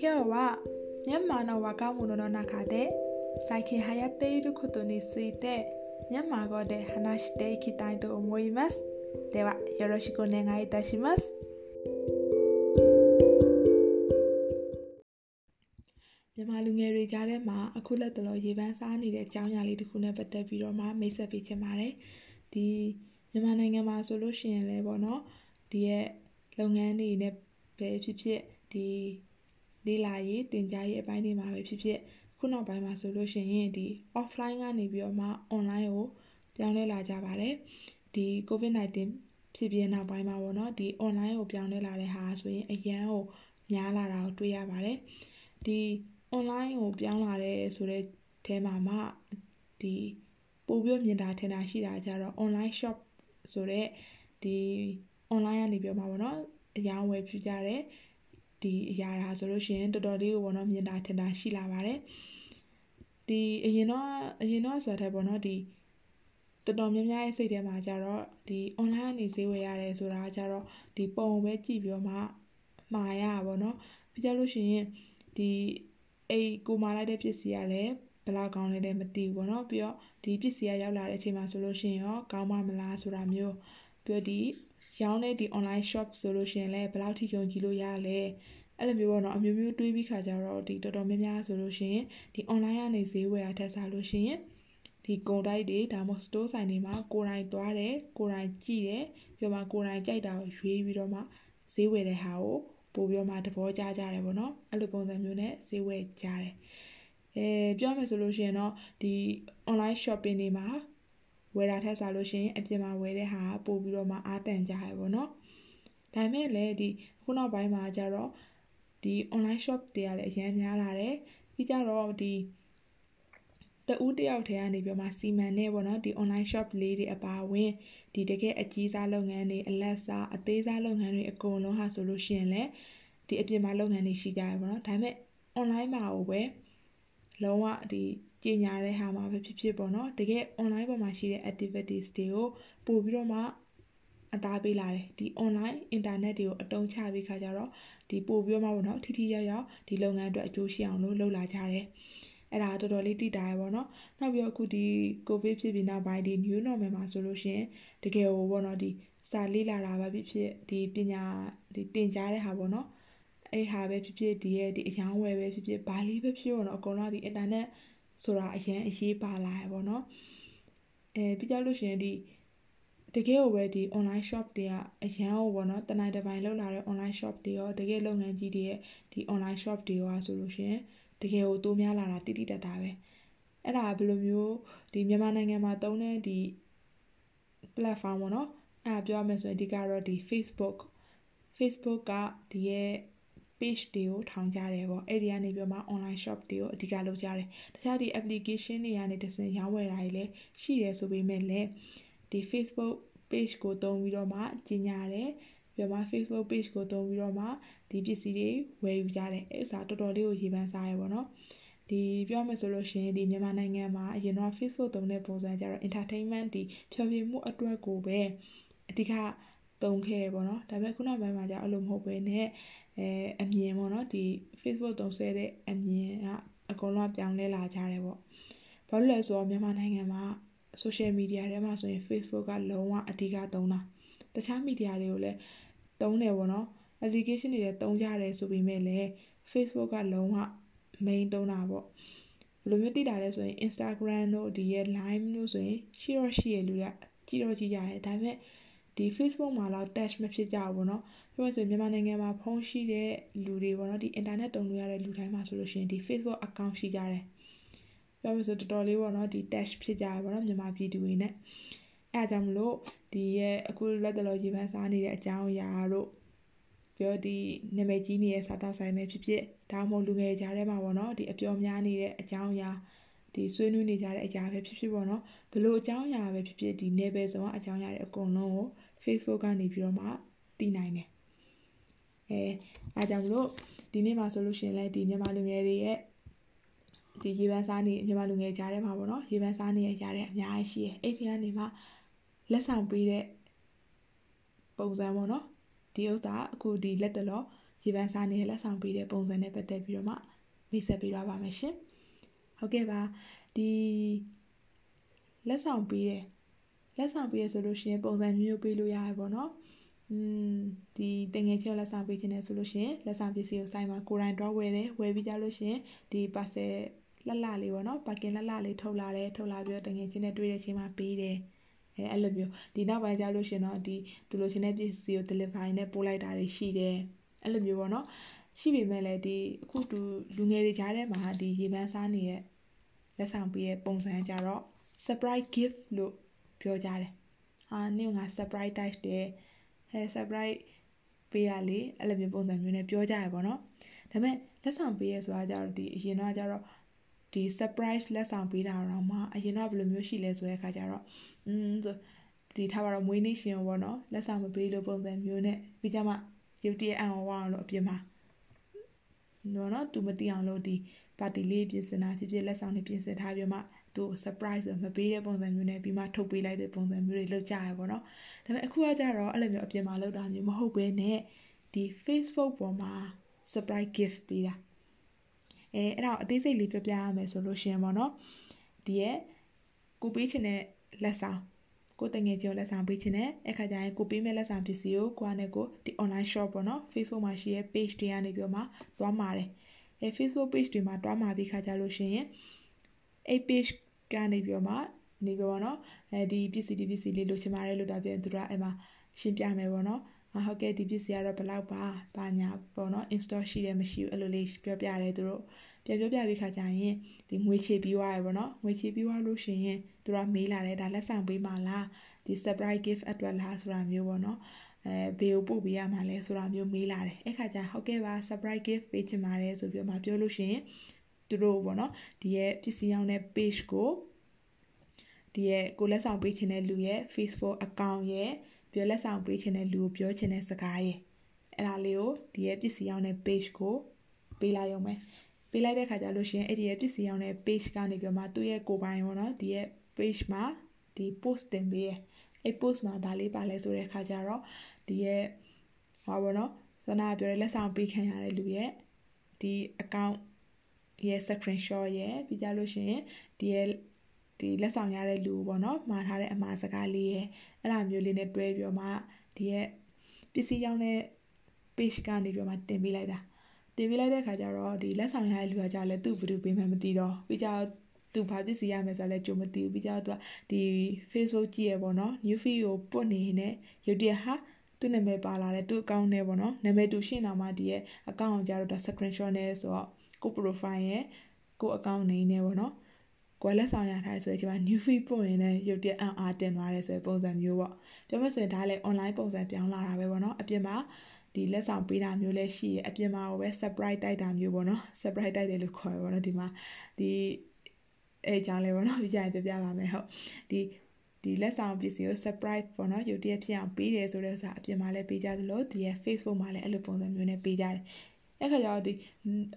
今日はミャンマーの若者の中で最近流行っていることについてミャンマー語で話していきたいと思います。ではよろしくお願いいたします。မြန်မာလူငယ်တွေကြားထဲမှာအခုလက်တလောရေပန်းစားနေတဲ့အကြောင်းအရာလေးတစ်ခုနဲ့ပတ်သက်ပြီးတော့မှမိတ်ဆက်ပေးချင်ပါတယ်။ဒီမြန်မာနိုင်ငံမှာဆိုလို့ရှိရင်လည်းပေါ့နော်ဒီရဲ့လုပ်ငန်းတွေနဲ့ပဲဖြစ်ဖြစ်ဒီ လေးလာရေးတင် जा ရေးအပိုင်းတွေမှာပဲဖြစ်ဖြစ်ခုနောက်ပိုင်းမှာဆိုလို့ရှိရင်ဒီ offline ကနေပြီးတော့မှ online ကိုပြောင်းလဲလာကြပါတယ်ဒီ covid-19 ဖြစ်ပြီးနောက်ပိုင်းမှာပေါ့နော်ဒီ online ကိုပြောင်းလဲလာတဲ့ဟာဆိုရင်အရန်ကိုများလာတာကိုတွေ့ရပါတယ်ဒီ online ကိုပြောင်းလာတဲ့ဆိုတဲ့အဲမှာမှဒီပို့ပြီးမြင်တာထင်တာရှိတာကြတော့ online shop ဆိုတော့ဒီ online ကနေပြောမှာပေါ့နော်အယောင်းဝယ်ပြကြတယ် ဒီအရာဒါဆိုလို့ရှိရင်တော်တော်လေးကိုပေါ့နော်မြင်တာထင်တာရှိလာပါတယ်ဒီအရင်တော့အရင်တော့ဆိုတာတဲ့ပေါ့နော်ဒီတော်တော်များများရဲ့စိတ်ထဲမှာကြတော့ဒီ online ကနေဈေးဝယ်ရတယ်ဆိုတာကြတော့ဒီပုံပဲကြည့်ပြီးတော့မှမှာရပါဘောနော်ပြီးကြလို့ရှိရင်ဒီအိကိုမာလိုက်တဲ့ပစ္စည်းကလည်းဘလောက်ကောင်းလဲလဲမသိဘူးဘောနော်ပြီးတော့ဒီပစ္စည်းကရောက်လာတဲ့အချိန်မှာဆိုလို့ရှိရင်ရောကောင်းမမလားဆိုတာမျိုးပြီးတော့ဒီ ရောင်းတဲ့ဒီ online shop ဆိုလို့ရှိရင်လည်းဘယ်လောက်ထိယုံကြည်လို့ရလဲအဲ့လိုမျိုးပေါ့နော်အမျိုးမျိုးတွေးပြီးခါကြတော့ဒီတော်တော်များများဆိုလို့ရှိရင်ဒီ online ကနေဈေးဝယ်ရထက်စားလို့ရှိရင်ဒီကုန်တိုက်တွေဒါမှမဟုတ် store ဆိုင်တွေမှာကိုယ်တိုင်သွားတယ်ကိုယ်တိုင်ကြည့်တယ်ပြီးတော့မှကိုယ်တိုင်ကြိုက်တာကိုရွေးပြီးတော့မှဈေးဝယ်တဲ့ဟာကိုပို့ပြီးတော့မှသဘောကျကြတယ်ပေါ့နော်အဲ့လိုပုံစံမျိုးနဲ့ဈေးဝယ်ကြတယ်အဲပြောမယ်ဆိုလို့ရှိရင်တော့ဒီ online shopping တွေမှာ ဝယ်တာထက်စားလို့ရှိရင်အပြင်မှာဝယ်တဲ့ဟာပို့ပြီးတော့မှအားတန်ကြရပေါ့နော်ဒါပေမဲ့လည်းဒီခုနောက်ပိုင်းမှာကျတော့ဒီ online shop တွေကလည်းအများများလာတယ်ပြီးကြတော့ဒီတဦးတယောက်ထဲကနေပြောမှစီမံနေပေါ့နော်ဒီ online shop လေးတွေအပါအဝင်ဒီတကယ်အကြီးစားလုပ်ငန်းတွေအလက်စားအသေးစားလုပ်ငန်းတွေအကုန်လုံးဟာဆိုလို့ရှိရင်လည်းဒီအပြင်မှာလုပ်ငန်းတွေရှိကြရပေါ့နော်ဒါပေမဲ့ online မှာကိုပဲ လုံးဝဒီကြီးညာတဲ့ဟာမှာပဲဖြစ်ဖြစ်ပေါ့နော်တကယ် online ပေါ်မှာရှိတဲ့ activities တွေကိုပို့ပြီးတော့မှအသားပေးလာတယ်ဒီ online internet တွေကိုအတုံးချပြီးခါကြတော့ဒီပို့ပြီးတော့မှပေါ့နော်ထိထိရောက်ရောက်ဒီလုပ်ငန်းအတွက်အကျိုးရှိအောင်လို့လုပ်လာကြတယ်အဲ့ဒါတော်တော်လေးတိတာရပေါ့နော်နောက်ပြီးတော့အခုဒီ covid ဖြစ်ပြီးနောက်ပိုင်းဒီ new normal မှာဆိုလို့ရှိရင်တကယ်ဟိုပေါ့နော်ဒီစာလေးလာတာပဲဖြစ်ဖြစ်ဒီပညာဒီတင်ကြားတဲ့ဟာပေါ့နော် အဲ့ဟာပဲဖြစ်ဖြစ်ဒီရဲ့ဒီအယောင်းဝယ်ပဲဖြစ်ဖြစ်ဘာလေးပဲဖြစ်ပေါ့နော်အကုန်လုံးဒီ internet ဆိုတာအရင်အရေးပါလာရပေါ့နော်အဲပြီးကြလို့ရှိရင်ဒီတကယ်ကိုပဲဒီ online shop တွေကအရန်ဟိုပေါ့နော်တနိုင်တစ်ပိုင်းလောက်လာတဲ့ online shop တွေရောတကယ်လုပ်ငန်းကြီးတွေရဲ့ဒီ online shop တွေရောဆိုလို့ရှိရင်တကယ်ကိုတိုးများလာတာတိတိတတ်တာပဲအဲ့ဒါဘယ်လိုမျိုးဒီမြန်မာနိုင်ငံမှာသုံးတဲ့ဒီ platform ပေါ့နော်အဲ့ဒါပြောရမယ်ဆိုရင်အဓိကတော့ဒီ Facebook Facebook ကဒီရဲ့ page တွေကိုထောင်ကြတယ်ပေါ့အဲ့ဒီကနေပြီးမှ online shop တွေကိုအဓိကလုပ်ကြတယ်တခြားဒီ application တွေကနေတစင်ရောင်းဝယ်တာတွေလည်းရှိတယ်ဆိုပေမဲ့လည်းဒီ Facebook page ကိုသုံးပြီးတော့မှကြီးညာတယ်ပြီးတော့မှ Facebook page ကိုသုံးပြီးတော့မှဒီပစ္စည်းတွေဝယ်ယူကြတယ်အဲ့ဥစားတော်တော်လေးကိုရေပန်းစားရပေါ့နော်ဒီပြောမယ်ဆိုလို့ရှိရင်ဒီမြန်မာနိုင်ငံမှာအရင်တော့ Facebook သုံးတဲ့ပုံစံကြတော့ entertainment ဒီဖျော်ဖြေမှုအတွက်ကိုပဲအဓိကသုံးခဲ့ပေါ့နော်ဒါပေမဲ့ခုနောက်ပိုင်းမှာကျအဲ့လိုမဟုတ်ဘဲနဲ့ အဲအမြင်ပေါ့နော်ဒီ Facebook သုံးဆွဲတဲ့အမြင်ကအကုန်လုံးပြောင်းလဲလာကြတယ်ပေါ့ဘာလို့လဲဆိုတော့မြန်မာနိုင်ငံမှာ social media ထဲမှာဆိုရင် Facebook ကလုံးဝအဓိကသုံးတာတခြား media တွေကိုလည်းသုံးတယ်ပေါ့နော် application တွေလည်းသုံးကြတယ်ဆိုပေမဲ့လည်း Facebook ကလုံးဝ main သုံးတာပေါ့ဘယ်လိုမျိုးသိတာလဲဆိုရင် Instagram တို့ဒီရဲ့ Line တို့ဆိုရင်ရှိတော့ရှိရလူကကြည့်တော့ကြည့်ကြရတယ်ဒါပေမဲ့ ဒီ Facebook မှာတော့ touch မဖြစ်ကြဘူးပေါ့နော်ပြောရဆိုမြန်မာနိုင်ငံမှာဖုန်းရှိတဲ့လူတွေပေါ့နော်ဒီ internet တုံလို့ရတဲ့လူတိုင်းမှာဆိုလို့ရှိရင်ဒီ Facebook account ရှိကြတယ်ပြောရဆိုတော်တော်လေးပေါ့နော်ဒီ touch ဖြစ်ကြရပေါ့နော်မြန်မာပြည်သူတွေနဲ့အဲအကြောင်းမလို့ဒီရဲ့အခုလက်တလောရေပန်းစားနေတဲ့အကြောင်းအရာတို့ပြောဒီနာမည်ကြီးနေတဲ့စားတောက်ဆိုင်ပဲဖြစ်ဖြစ်ဒါမှမဟုတ်လူငယ်ကြားထဲမှာပေါ့နော်ဒီအပျော်များနေတဲ့အကြောင်းအရာ ဒီဆွေးနွေးနေကြတဲ့အရာပဲဖြစ်ဖြစ်ပေါ့နော်ဘလို့အကြောင်းအရာပဲဖြစ်ဖြစ်ဒီ ne ပဲဆုံးအကြောင်းအရာတွေအကုန်လုံးကို Facebook ကနေပြီးတော့မှသိနိုင်တယ်အဲအားကြောင့်မလို့ဒီနေ့မှာဆိုလို့ရှိရင်လည်းဒီမြန်မာလူငယ်တွေရဲ့ဒီရေပန်းစားနေမြန်မာလူငယ်ကြားထဲမှာပေါ့နော်ရေပန်းစားနေရကြတဲ့အများကြီးရှိတယ်အဲ့ဒီကနေမှလက်ဆောင်ပေးတဲ့ပုံစံပေါ့နော်ဒီဥစ္စာအခုဒီလက်တလောရေပန်းစားနေတဲ့လက်ဆောင်ပေးတဲ့ပုံစံနဲ့ပတ်သက်ပြီးတော့မှမိတ်ဆက်ပေးသွားပါမယ်ရှင် ဟုတ်ကဲ့ပါဒီလက်ဆောင်ပေးတယ်လက်ဆောင်ပေးရဆိုလို့ရှိရင်ပုံစံမျိုးပေးလို့ရတယ်ပေါ့နော်อืมဒီတငယ်ချင်းလက်ဆောင်ပေးခြင်းနဲ့ဆိုလို့ရှိရင်လက်ဆောင်ပစ္စည်းကိုစိုင်းမှာကိုယ်တိုင်တော့ဝယ်တယ်ဝယ်ပြီးကြလို့ရှိရင်ဒီ parcel လှလှလေးပေါ့နော်ပါကင်လှလှလေးထုတ်လာတယ်ထုတ်လာပြီးတော့တငယ်ချင်းနဲ့တွေ့တဲ့အချိန်မှာပေးတယ်အဲအဲ့လိုမျိုးဒီနောက်ပိုင်းကြလို့ရှိရင်တော့ဒီသူလိုချင်တဲ့ပစ္စည်းကို delivery နဲ့ပို့လိုက်တာတွေရှိတယ်အဲ့လိုမျိုးပေါ့နော်ရှိပေမဲ့လည်းဒီအခုတူလူငယ်တွေကြားထဲမှာဒီရေပန်းစားနေတဲ့ လက်ဆောင်ပေးရဲ့ပုံစံကြတော့ surprise gift လို့ပြောကြတယ်ဟာနင့်က surprise type တယ်အဲ surprise ပေးရလေအဲ့လိုမျိုးပုံစံမျိုးနဲ့ပြောကြရပါတော့ဒါပေမဲ့လက်ဆောင်ပေးရဆိုတာကြတော့ဒီအရင်တော့ကြတော့ဒီ surprise လက်ဆောင်ပေးတာတော့မှအရင်တော့ဘယ်လိုမျိုးရှိလဲဆိုတဲ့အခါကျတော့อืมဆိုဒီထားပါတော့မွေးနေ့ရှင်ပေါ့နော်လက်ဆောင်မပေးလို့ပုံစံမျိုးနဲ့ပြီးကြမှာရုပ်တရက်အံ့ဩအောင်လို့အပြင်မှာ နော်နော်သူမသိအောင်လို့ဒီပါတီလေးပြင်ဆင်တာဖြစ်ဖြစ်လက်ဆောင်တွေပြင်ဆင်ထားပြီးမှသူ surprise မပေးတဲ့ပုံစံမျိုးနဲ့ပြီးမှထုတ်ပေးလိုက်တဲ့ပုံစံမျိုးတွေလုပ်ကြရပါတော့ဒါပေမဲ့အခုကကြတော့အဲ့လိုမျိုးအပြင်မှာလုပ်တာမျိုးမဟုတ်ဘဲနဲ့ဒီ Facebook ပေါ်မှာ surprise gift ပေးတာအဲအဲ့တော့အသေးစိတ်လေးပြောပြရမယ်ဆိုလို့ရှင်ပေါ့နော်ဒီရဲ့ကိုပေးချင်တဲ့လက်ဆောင် ကိုတငယ်ချင်းလက်ဆောင်ပေးချင်တဲ့အခါကျရင်ကိုပေးမဲ့လက်ဆောင်ပစ္စည်းကိုကိုကနေကိုဒီ online shop ပေါ့နော် Facebook မှာရှိရဲ့ page တွေကနေပြီးတော့မှသွားမှာတယ်အဲ Facebook page တွေမှာတွားမှာပြီးခါကြလို့ရှိရင်အဲ့ page ကနေပြီးတော့မှနေပြီးတော့နော်အဲဒီပစ္စည်းဒီပစ္စည်းလေးလိုချင်ပါတယ်လို့တာပြန်သူတို့ကအဲ့မှာရှင်းပြမယ်ပေါ့နော်ဟုတ်ကဲ့ဒီပစ္စည်းကတော့ဘယ်လောက်ပါဘာညာပေါ့နော် install ရှိတယ်မရှိဘူးအဲ့လိုလေးပြောပြတယ်သူတို့ ပြန်ပြောပြပြီးခါကြရင်ဒီငွေချေပြီးွားရပေါ့နော်ငွေချေပြီးွားလို့ရှိရင်သူကမေးလာတယ်ဒါလက်ဆောင်ပေးမှလားဒီ surprise gift အတွက်လားဆိုတာမျိုးပေါ့နော်အဲဘေကိုပို့ပေးရမှာလဲဆိုတာမျိုးမေးလာတယ်အဲ့ခါကျဟုတ်ကဲ့ပါ surprise gift ပေးချင်ပါတယ်ဆိုပြီးတော့မှပြောလို့ရှိရင်သူတို့ပေါ့နော်ဒီရဲ့ပစ္စည်းရောင်းတဲ့ page ကိုဒီရဲ့ကိုလက်ဆောင်ပေးချင်တဲ့လူရဲ့ Facebook account ရဲ့ပြောလက်ဆောင်ပေးချင်တဲ့လူကိုပြောချင်တဲ့စကားရဲ့အဲ့ဒါလေးကိုဒီရဲ့ပစ္စည်းရောင်းတဲ့ page ကိုပေးလိုက်ရုံပဲ ပေးလိုက်တဲ့ခါကျလို့ရှိရင်အဲ့ဒီရဲ့ပစ္စည်းရောင်းတဲ့ page ကနေပြောမှသူ့ရဲ့ကိုပိုင်ပေါ့နော်ဒီရဲ့ page မှာဒီ post တင်ပေးရဲ့အဲ့ post မှာဗာလေးပါလဲဆိုတဲ့ခါကျတော့ဒီရဲ့ဟောပါတော့ဇနာပြောတဲ့လက်ဆောင်ပေးခံရတဲ့လူရဲ့ဒီ account ရဲ့ screenshot ရဲ့ပြီးကြလို့ရှိရင်ဒီရဲ့ဒီလက်ဆောင်ရတဲ့လူပေါ့နော်မှာထားတဲ့အမှားစကားလေးရဲ့အဲ့လိုမျိုးလေးနဲ့တွဲပြီးတော့မှဒီရဲ့ပစ္စည်းရောင်းတဲ့ page ကနေပြီးတော့မှတင်ပေးလိုက်တာ တင်ပေးလိုက်တဲ့ခါကျတော့ဒီလက်ဆောင်ရတဲ့လူကကြာလဲသူ့ဘယ်သူပေးမှမသိတော့ပြီးကြသူဘာပစ္စည်းရမယ်ဆိုတော့လဲကြုံမသိဘူးပြီးကြတော့သူကဒီ Facebook ကြည့်ရပေါ့နော် new feed ကိုပုတ်နေနေရုတ်တရက်ဟာသူ့နာမည်ပါလာတဲ့သူ့အကောင့်နဲ့ပေါ့နော်နာမည်တူရှင်းလာမှဒီရဲ့အကောင့်ကိုကြာတော့ဒါ screenshot နဲ့ဆိုတော့ကို profile ရဲ့ကို account နေနေပေါ့နော်ကိုယ်လက်ဆောင်ရထားဆိုတော့ဒီမှာ new feed ပို့ရင်လည်းရုပ်တရက်အံ့အားတင်သွားတယ်ဆိုတဲ့ပုံစံမျိုးပေါ့ပြောမဆိုရင်ဒါလည်း online ပုံစံပြောင်းလာတာပဲပေါ့နော်အပြင်မှာ ဒီလက်ဆောင်ပေးတာမျိုးလည်းရှိရအပြင်မှာပဲ surprise တိုက်တာမျိုးပေါ့နော် surprise တိုက်တယ်လို့ခေါ်ရပါတော့ဒီမှာဒီအဲကြောင့်လည်းပေါ့နော်ပြကြရင်ပြပြပါမယ်ဟုတ်ဒီဒီလက်ဆောင်ပစ္စည်းကို surprise ပေါ့နော်ရုပ်တရက်ဖြစ်အောင်ပေးတယ်ဆိုတဲ့ဥစ္စာအပြင်မှာလည်းပေးကြသလိုဒီရဲ့ Facebook မှာလည်းအဲ့လိုပုံစံမျိုးနဲ့ပေးကြတယ်အဲ့ခါကျတော့ဒီ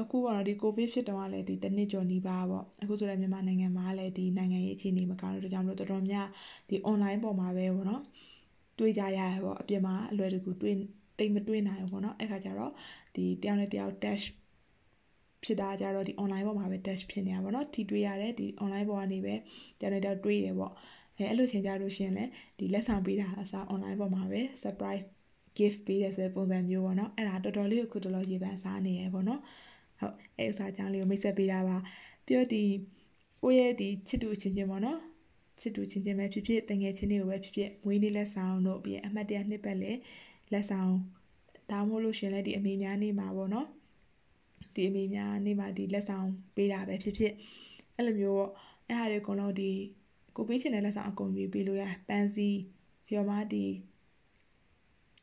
အခုကတော့ဒီကိုဗစ်ဖြစ်တော့လည်းဒီတနစ်ကျော်နီးပါပေါ့အခုဆိုလည်းမြန်မာနိုင်ငံမှာလည်းဒီနိုင်ငံရေးအခြေအနေမကောင်းတဲ့ကြောင့်မလို့တော်တော်များဒီ online ပေါ်မှာပဲပေါ့နော်တွေ့ကြရတယ်ပေါ့အပြင်မှာအလွယ်တကူတွေ့ တိတ်မတွေ့နိုင်ဘူးပေါ့နော်အဲ့ခါကျတော့ဒီတယောက်နဲ့တယောက် dash ဖြစ်တာကြတော့ဒီ online ပေါ်မှာပဲ dash ဖြစ်နေတာပေါ့နော်ထိတွေ့ရတယ်ဒီ online ပေါ်ကနေပဲတယောက်နဲ့တယောက်တွေ့ရပေါ့အဲအဲ့လိုချိန်ကြလို့ရှိရင်လည်းဒီလက်ဆောင်ပေးတာအစား online ပေါ်မှာပဲ surprise gift ပေးတဲ့ဆိုတဲ့ပုံစံမျိုးပေါ့နော်အဲ့ဒါတော်တော်လေးကိုခုတော်တော်ရေပန်းစားနေရပေါ့နော်ဟုတ်အဲ့ဥစားကြောင့်လေးကိုမိတ်ဆက်ပေးတာပါပြီးတော့ဒီကိုယ့်ရဲ့ဒီချစ်တူချင်းချင်းပေါ့နော်ချစ်တူချင်းချင်းပဲဖြစ်ဖြစ်တငယ်ချင်းတွေကိုပဲဖြစ်ဖြစ်မွေးနေ့လက်ဆောင်တို့ပြီးအမှတ်တရနှစ်ပတ်လေ လက်ဆောင်ဒါမှမဟုတ်လို့ရှင်လဲဒီအမေများနေမှာပေါ့နော်ဒီအမေများနေမှာဒီလက်ဆောင်ပေးတာပဲဖြစ်ဖြစ်အဲ့လိုမျိုးပေါ့အဲ့ဟာတွေအကုန်လုံးဒီကိုပေးချင်တဲ့လက်ဆောင်အကုန်ပေးပေးလို့ရပန်းစီပြီးတော့မှဒီ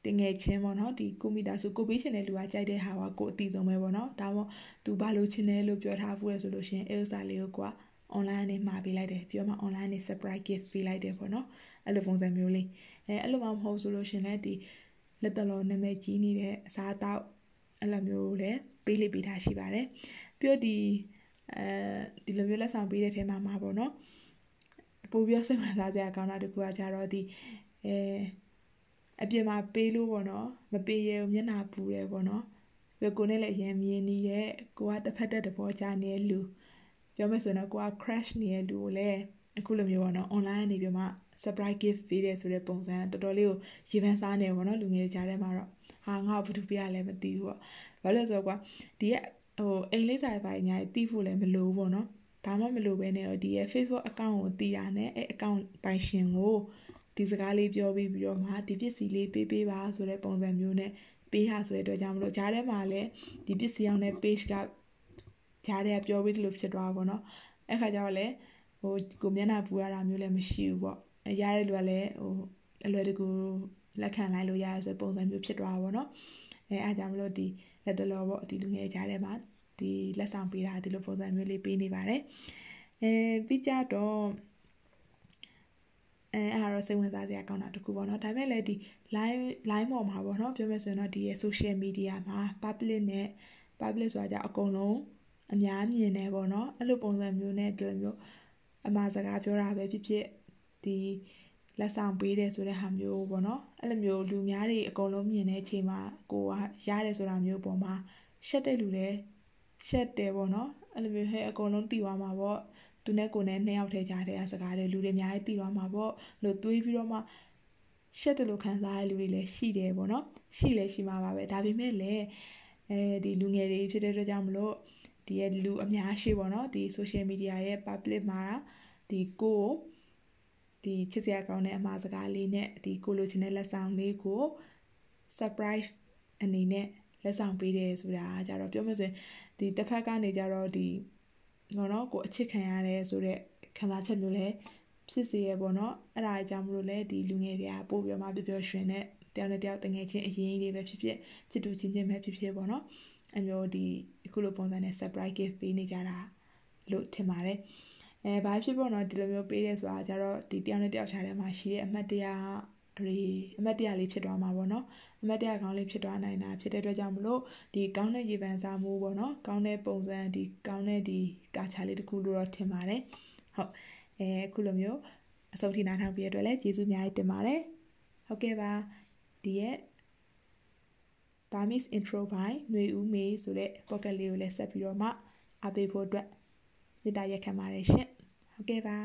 တငယ်ချင်းပေါ့နော်ဒီကိုမီတာဆိုကိုပေးချင်တဲ့လူကကြိုက်တဲ့ဟာကကိုအတီဆုံးပဲပေါ့နော်ဒါမှမဟုတ်သူဘာလို့ချင်တယ်လို့ပြောထားဘူးရဆိုလို့ရှင်အဲဥစားလေးကိုက online နဲ့မှာပေးလိုက်တယ်ပြီးတော့မှ online နဲ့ surprise gift ပေးလိုက်တယ်ပေါ့နော်အဲ့လိုပုံစံမျိုးလေးအဲအဲ့လိုမှမဟုတ်ဆိုလို့ရှင်လည်းဒီ လက်တလောနာမည်ကြီးနေတဲ့အစားအသောက်အဲ့လိုမျိုးလည်းပေးလိပေးထားရှိပါတယ်ပြီးတော့ဒီအဲဒီလိုမျိုးလက်ဆောင်ပေးတဲ့ထဲမှာမှာပေါ့နော်ပို့ပြီးစိတ်ဝင်စားစရာကောင်းတာတခုကကြတော့ဒီအဲအပြင်မှာပေးလို့ပေါ့နော်မပေးရဘူးမျက်နှာပူတယ်ပေါ့နော်ပြီးကိုနဲ့လည်းအရင်မြင်နေတဲ့ကိုကတစ်ဖက်တက်တဘောကြနေတဲ့လူပြောမယ်ဆိုတော့ကိုက crash နေတဲ့လူကိုလည်းအခုလိုမျိုးပေါ့နော် online နေပြီးမှ surprise gift ပေးတယ်ဆိုတဲ့ပုံစံတော်တော်လေးကိုရေပန်းစားနေပေါ့နော်လူငယ်တွေကြားထဲမှာတော့ဟာငါ့ဘာလို့ပြရလဲမသိဘူးပေါ့ဘာလို့လဲဆိုတော့ကွာဒီကဟိုအိမ်လေးစာပိုင်းညာတီးဖို့လည်းမလိုဘူးပေါ့နော်ဘာမှမလိုဘဲနဲ့တော့ဒီရဲ့ Facebook account ကိုတီးတာနဲ့အဲ account ပိုင်ရှင်ကိုဒီစကားလေးပြောပြီးပြီးတော့မှဒီပစ္စည်းလေးပေးပေးပါဆိုတဲ့ပုံစံမျိုးနဲ့ပေးရဆိုတဲ့အတွက်ကြောင့်မလို့ဂျားထဲမှာလည်းဒီပစ္စည်းအောင်တဲ့ page ကဂျားထဲကပြောပြီးသလိုဖြစ်သွားပါဘောနော်အဲ့ခါကျတော့လည်းဟိုကိုမျက်နှာပူရတာမျိုးလည်းမရှိဘူးပေါ့ ရတဲ့လူကလည်းဟိုအလွယ်တကူလက်ခံလိုက်လို့ရရဆိုပုံစံမျိုးဖြစ်သွားပါဘောနော်အဲအားကြောင့်မလို့ဒီလက်တလောပေါ့ဒီလူငယ်ကြားထဲမှာဒီလက်ဆောင်ပေးတာဒီလိုပုံစံမျိုးလေးပေးနေပါတယ်အဲပြီးကြတော့အဲအဲ့ဒါတော့စိတ်ဝင်စားစရာကောင်းတာတခုပေါ့နော်ဒါပေမဲ့လည်းဒီ line line ပေါ်မှာပေါ့နော်ပြောမယ်ဆိုရင်တော့ဒီရဲ့ social media မှာ public နဲ့ public ဆိုတာကြအကုန်လုံးအများမြင်နေပေါ့နော်အဲ့လိုပုံစံမျိုးနဲ့ဒီလိုမျိုးအမှားစကားပြောတာပဲဖြစ်ဖြစ် ဒီလက်ဆောင်ပေးတယ်ဆိုတဲ့ဟာမျိုးပေါ့နော်အဲ့လိုမျိုးလူများတွေအကုန်လုံးမြင်တဲ့အချိန်မှာကိုကရတယ်ဆိုတာမျိုးပေါ်မှာရှက်တဲ့လူလည်းရှက်တယ်ပေါ့နော်အဲ့လိုမျိုးဟဲ့အကုန်လုံးတည်သွားမှာပေါ့သူနဲ့ကိုနဲ့နှစ်ယောက်ထဲကြားတဲ့စကားတွေလူတွေအများကြီးတည်သွားမှာပေါ့လို့တွေးပြီးတော့မှရှက်တယ်လို့ခံစားရတဲ့လူတွေလည်းရှိတယ်ပေါ့နော်ရှိလည်းရှိမှာပါပဲဒါပေမဲ့လည်းအဲဒီလူငယ်တွေဖြစ်တဲ့အတွက်ကြောင့်မလို့ဒီရဲ့လူအများရှိပေါ့နော်ဒီ social media ရဲ့ public မှာဒီကို ဒီချစ်စရာကောင်းတဲ့အမှားစကားလေးနဲ့ဒီကိုလိုချင်တဲ့လက်ဆောင်လေးကို surprise အနေနဲ့လက်ဆောင်ပေးတယ်ဆိုတာကြတော့ပြောမယ်ဆိုရင်ဒီတစ်ဖက်ကနေကြတော့ဒီနော်နော်ကိုအချစ်ခံရတယ်ဆိုတော့ခံစားချက်မျိုးလဲဖြစ်စေရပေါ့နော်အဲ့ဒါကြောင့်မလို့လဲဒီလူငယ်တွေကပို့ပြီးမှပျော်ပျော်ရွှင်တဲ့တယောက်နဲ့တယောက်တငယ်ချင်းအရင်ကြီးပဲဖြစ်ဖြစ်ချစ်တူချင်းချင်းပဲဖြစ်ဖြစ်ပေါ့နော်အမျိုးဒီအခုလိုပုံစံနဲ့ surprise gift ပေးနေကြတာလို့ထင်ပါတယ် အဲဘာဖြစ်ပေါ့နော်ဒီလိုမျိုးပေးရဲဆိုတာကြတော့ဒီတယောက်နဲ့တယောက်ခြားထဲမှာရှိတဲ့အမှတ်တရတွေအမတ်တရားလေးဖြစ်သွားမှာပေါ့နော်အမတ်တရားကောင်းလေးဖြစ်သွားနိုင်တာဖြစ်တဲ့အတွက်ကြောင့်မလို့ဒီကောင်းတဲ့ရေပန်းစားမှုပေါ့နော်ကောင်းတဲ့ပုံစံဒီကောင်းတဲ့ဒီကာချာလေးတစ်ခုလို့တော့ထင်ပါတယ်ဟုတ်အဲအခုလိုမျိုးအဆုံးထိနားထောင်ပြီးရတဲ့အတွက်လည်းကျေးဇူးအများကြီးတင်ပါတယ်ဟုတ်ကဲ့ပါဒီရဲ့ Burmese intro by ຫນွေဦးမေဆိုတဲ့ pocket လေးကိုလည်းဆက်ပြီးတော့မှအပေးဖို့အတွက် မေတ္တာရက်ခံပါတယ်ရှင်ဟုတ်ကဲ့ပါ